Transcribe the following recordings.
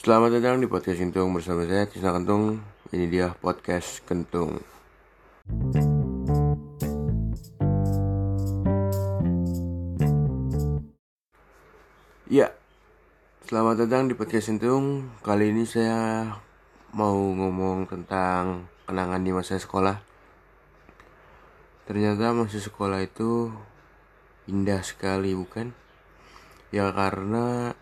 Selamat datang di podcast Kentung bersama saya Tisna Kentung. Ini dia podcast Kentung. Ya, selamat datang di podcast Kentung. Kali ini saya mau ngomong tentang kenangan di masa sekolah. Ternyata masa sekolah itu indah sekali, bukan? Ya karena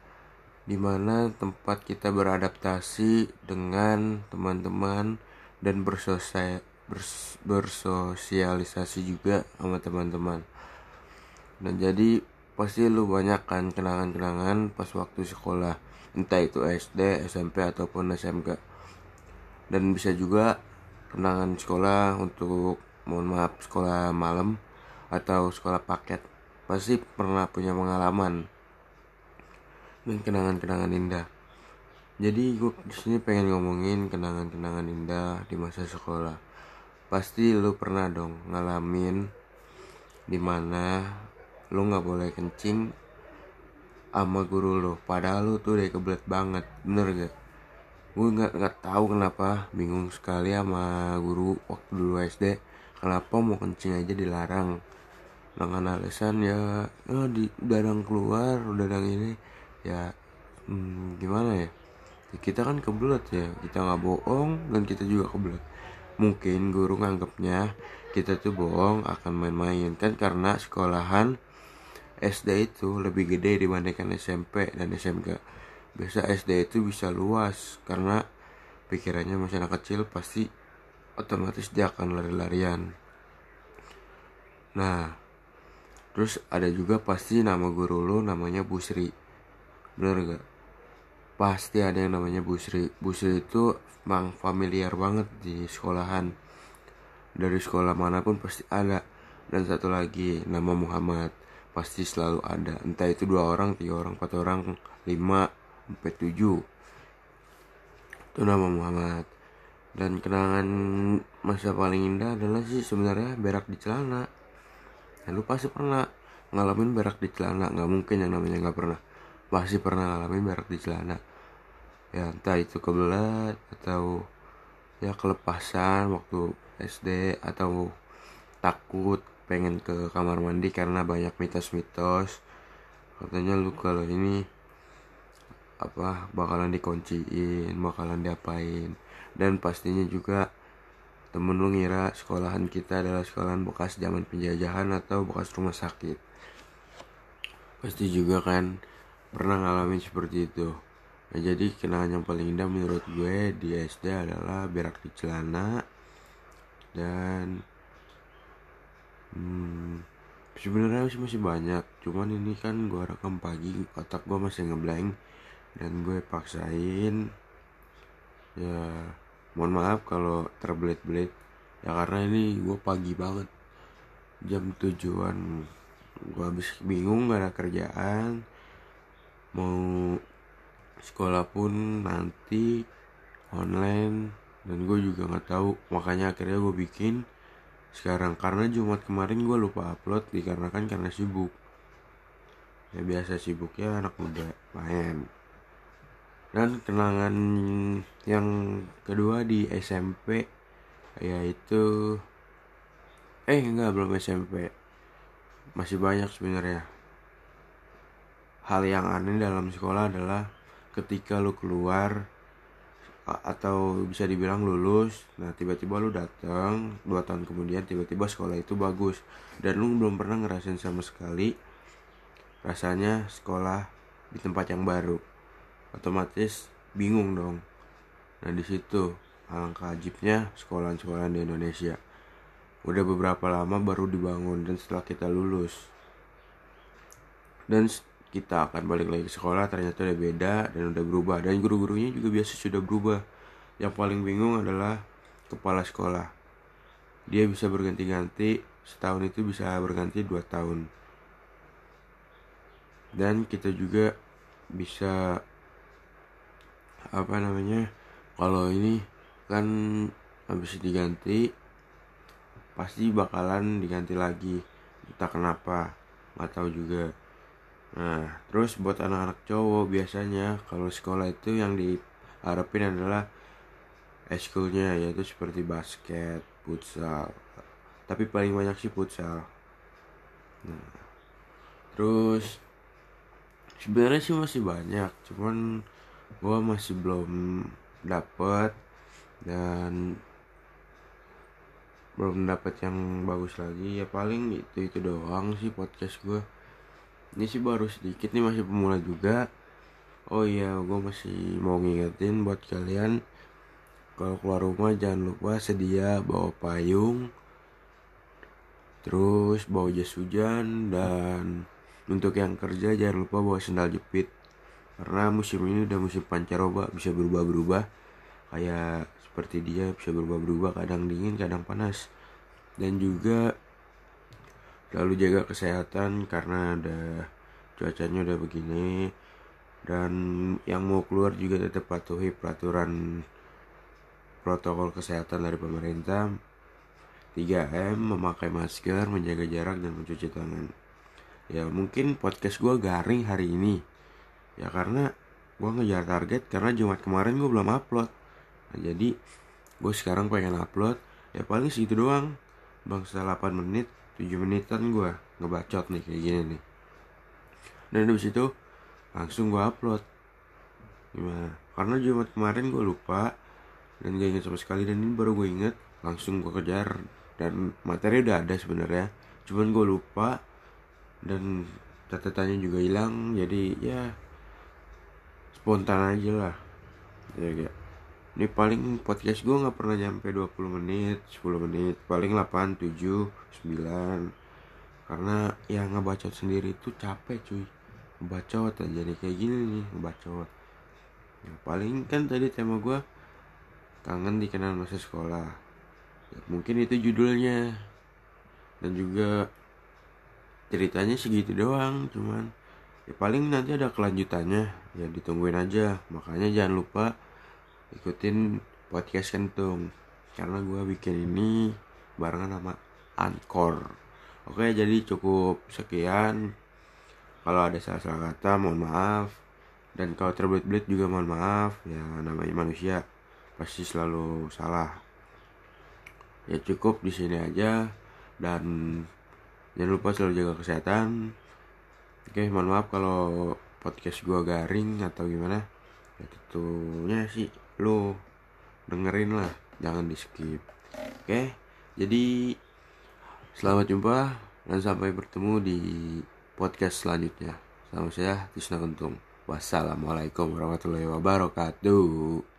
di mana tempat kita beradaptasi dengan teman-teman dan bersosial bers, bersosialisasi juga sama teman-teman. Dan jadi pasti lu banyak kan kenangan-kenangan pas waktu sekolah, entah itu SD, SMP ataupun SMK. Dan bisa juga kenangan sekolah untuk mohon maaf sekolah malam atau sekolah paket. Pasti pernah punya pengalaman dan kenangan-kenangan indah. Jadi gue di sini pengen ngomongin kenangan-kenangan indah di masa sekolah. Pasti lu pernah dong ngalamin di mana lu nggak boleh kencing sama guru lu. Padahal lu tuh udah kebelet banget, bener gak? Gue nggak nggak tahu kenapa bingung sekali sama guru waktu dulu SD. Kenapa mau kencing aja dilarang? Dengan alasan ya, oh, di darang keluar, darang ini ya hmm, gimana ya? Kita kan kebelet ya. Kita nggak bohong dan kita juga kebelet. Mungkin guru nganggapnya kita tuh bohong akan main-main kan? Karena sekolahan SD itu lebih gede dibandingkan SMP dan SMK biasa SD itu bisa luas karena pikirannya masih anak kecil pasti otomatis dia akan lari-larian. Nah terus ada juga pasti nama guru lo namanya Busri bener gak? Pasti ada yang namanya Busri Busri itu memang familiar banget di sekolahan. Dari sekolah mana pun pasti ada. Dan satu lagi nama Muhammad pasti selalu ada. Entah itu dua orang tiga orang empat orang lima sampai tujuh. Itu nama Muhammad. Dan kenangan masa paling indah adalah sih sebenarnya berak di celana. Ya, lu pasti pernah ngalamin berak di celana. Nggak mungkin yang namanya nggak pernah pasti pernah ngalamin berak di celana. Ya entah itu kebelat atau ya kelepasan waktu SD atau takut pengen ke kamar mandi karena banyak mitos-mitos. Katanya lu kalau ini apa bakalan dikunciin bakalan diapain. Dan pastinya juga temen lu ngira sekolahan kita adalah sekolahan bekas zaman penjajahan atau bekas rumah sakit. Pasti juga kan pernah ngalamin seperti itu. Nah jadi kenangan yang paling indah menurut gue di SD adalah berak di celana dan hmm, sebenarnya masih masih banyak. Cuman ini kan gue rekam pagi otak gue masih ngeblank dan gue paksain. Ya mohon maaf kalau terbelit-belit. Ya karena ini gue pagi banget. Jam tujuan gue habis bingung gak ada kerjaan mau sekolah pun nanti online dan gue juga nggak tahu. Makanya akhirnya gue bikin sekarang. Karena Jumat kemarin gue lupa upload dikarenakan karena sibuk. Ya biasa sibuk ya anak muda main. Dan kenangan yang kedua di SMP yaitu eh enggak belum SMP masih banyak sebenarnya hal yang aneh dalam sekolah adalah ketika lu keluar atau bisa dibilang lulus nah tiba-tiba lu datang dua tahun kemudian tiba-tiba sekolah itu bagus. Dan lu belum pernah ngerasain sama sekali rasanya sekolah di tempat yang baru. Otomatis bingung dong. Nah di situ alangkah ajibnya sekolah-sekolah di Indonesia. Udah beberapa lama baru dibangun dan setelah kita lulus. Dan kita akan balik lagi ke sekolah ternyata udah beda dan udah berubah. Dan guru-gurunya juga biasa sudah berubah. Yang paling bingung adalah kepala sekolah. Dia bisa berganti-ganti setahun itu bisa berganti dua tahun. Dan kita juga bisa apa namanya kalau ini kan habis diganti pasti bakalan diganti lagi. Entah kenapa nggak tahu juga Nah, terus buat anak-anak cowok biasanya kalau sekolah itu yang diharapin adalah eskulnya yaitu seperti basket, futsal. Tapi paling banyak sih futsal. Nah, terus sebenarnya sih masih banyak, cuman gua masih belum dapet dan belum dapet yang bagus lagi ya paling itu itu doang sih podcast gue ini sih baru sedikit nih masih pemula juga. Oh iya gue masih mau ngingetin buat kalian kalau keluar rumah jangan lupa sedia bawa payung terus bawa jas hujan dan untuk yang kerja jangan lupa bawa sendal jepit. Karena musim ini udah musim pancaroba bisa berubah-berubah. Kayak seperti dia bisa berubah-berubah. Kadang dingin kadang panas. Dan juga lalu jaga kesehatan karena ada cuacanya udah begini. Dan yang mau keluar juga tetap patuhi peraturan protokol kesehatan dari pemerintah. 3M memakai masker menjaga jarak dan mencuci tangan. Ya mungkin podcast gue garing hari ini. Ya karena gue ngejar target karena Jumat kemarin gue belum upload. Nah, jadi gue sekarang pengen upload ya paling segitu doang. Bang setelah 8 menit 7 menitan gue ngebacot nih kayak gini nih. Dan habis itu langsung gue upload. Gimana? Karena Jumat kemarin gue lupa dan gak inget sama sekali dan ini baru gue inget langsung gue kejar dan materi udah ada sebenarnya. Cuman gue lupa dan catatannya juga hilang jadi ya spontan aja lah. Ya kayak ini paling podcast gue nggak pernah nyampe 20 menit 10 menit. Paling 8 7 9 karena yang ngebacot sendiri itu capek cuy. Ngebacot aja nih kayak gini nih ngebacot. Ya, paling kan tadi tema gue kangen dikenal masa sekolah. Ya, mungkin itu judulnya. Dan juga ceritanya segitu doang cuman. Ya paling nanti ada kelanjutannya. Ya ditungguin aja. Makanya jangan lupa ikutin podcast kentung karena gue bikin ini barengan sama Anchor. Oke jadi cukup sekian. Kalau ada salah-salah kata mohon maaf. Dan kalau terbelit-belit juga mohon maaf. Ya namanya manusia pasti selalu salah. Ya cukup di sini aja. Dan jangan lupa selalu jaga kesehatan. Oke mohon maaf kalau podcast gue garing atau gimana. Ya tentunya sih lo dengerin lah jangan di skip oke jadi selamat jumpa dan sampai bertemu di podcast selanjutnya. Sama saya Tisna Kentung. Wassalamualaikum warahmatullahi wabarakatuh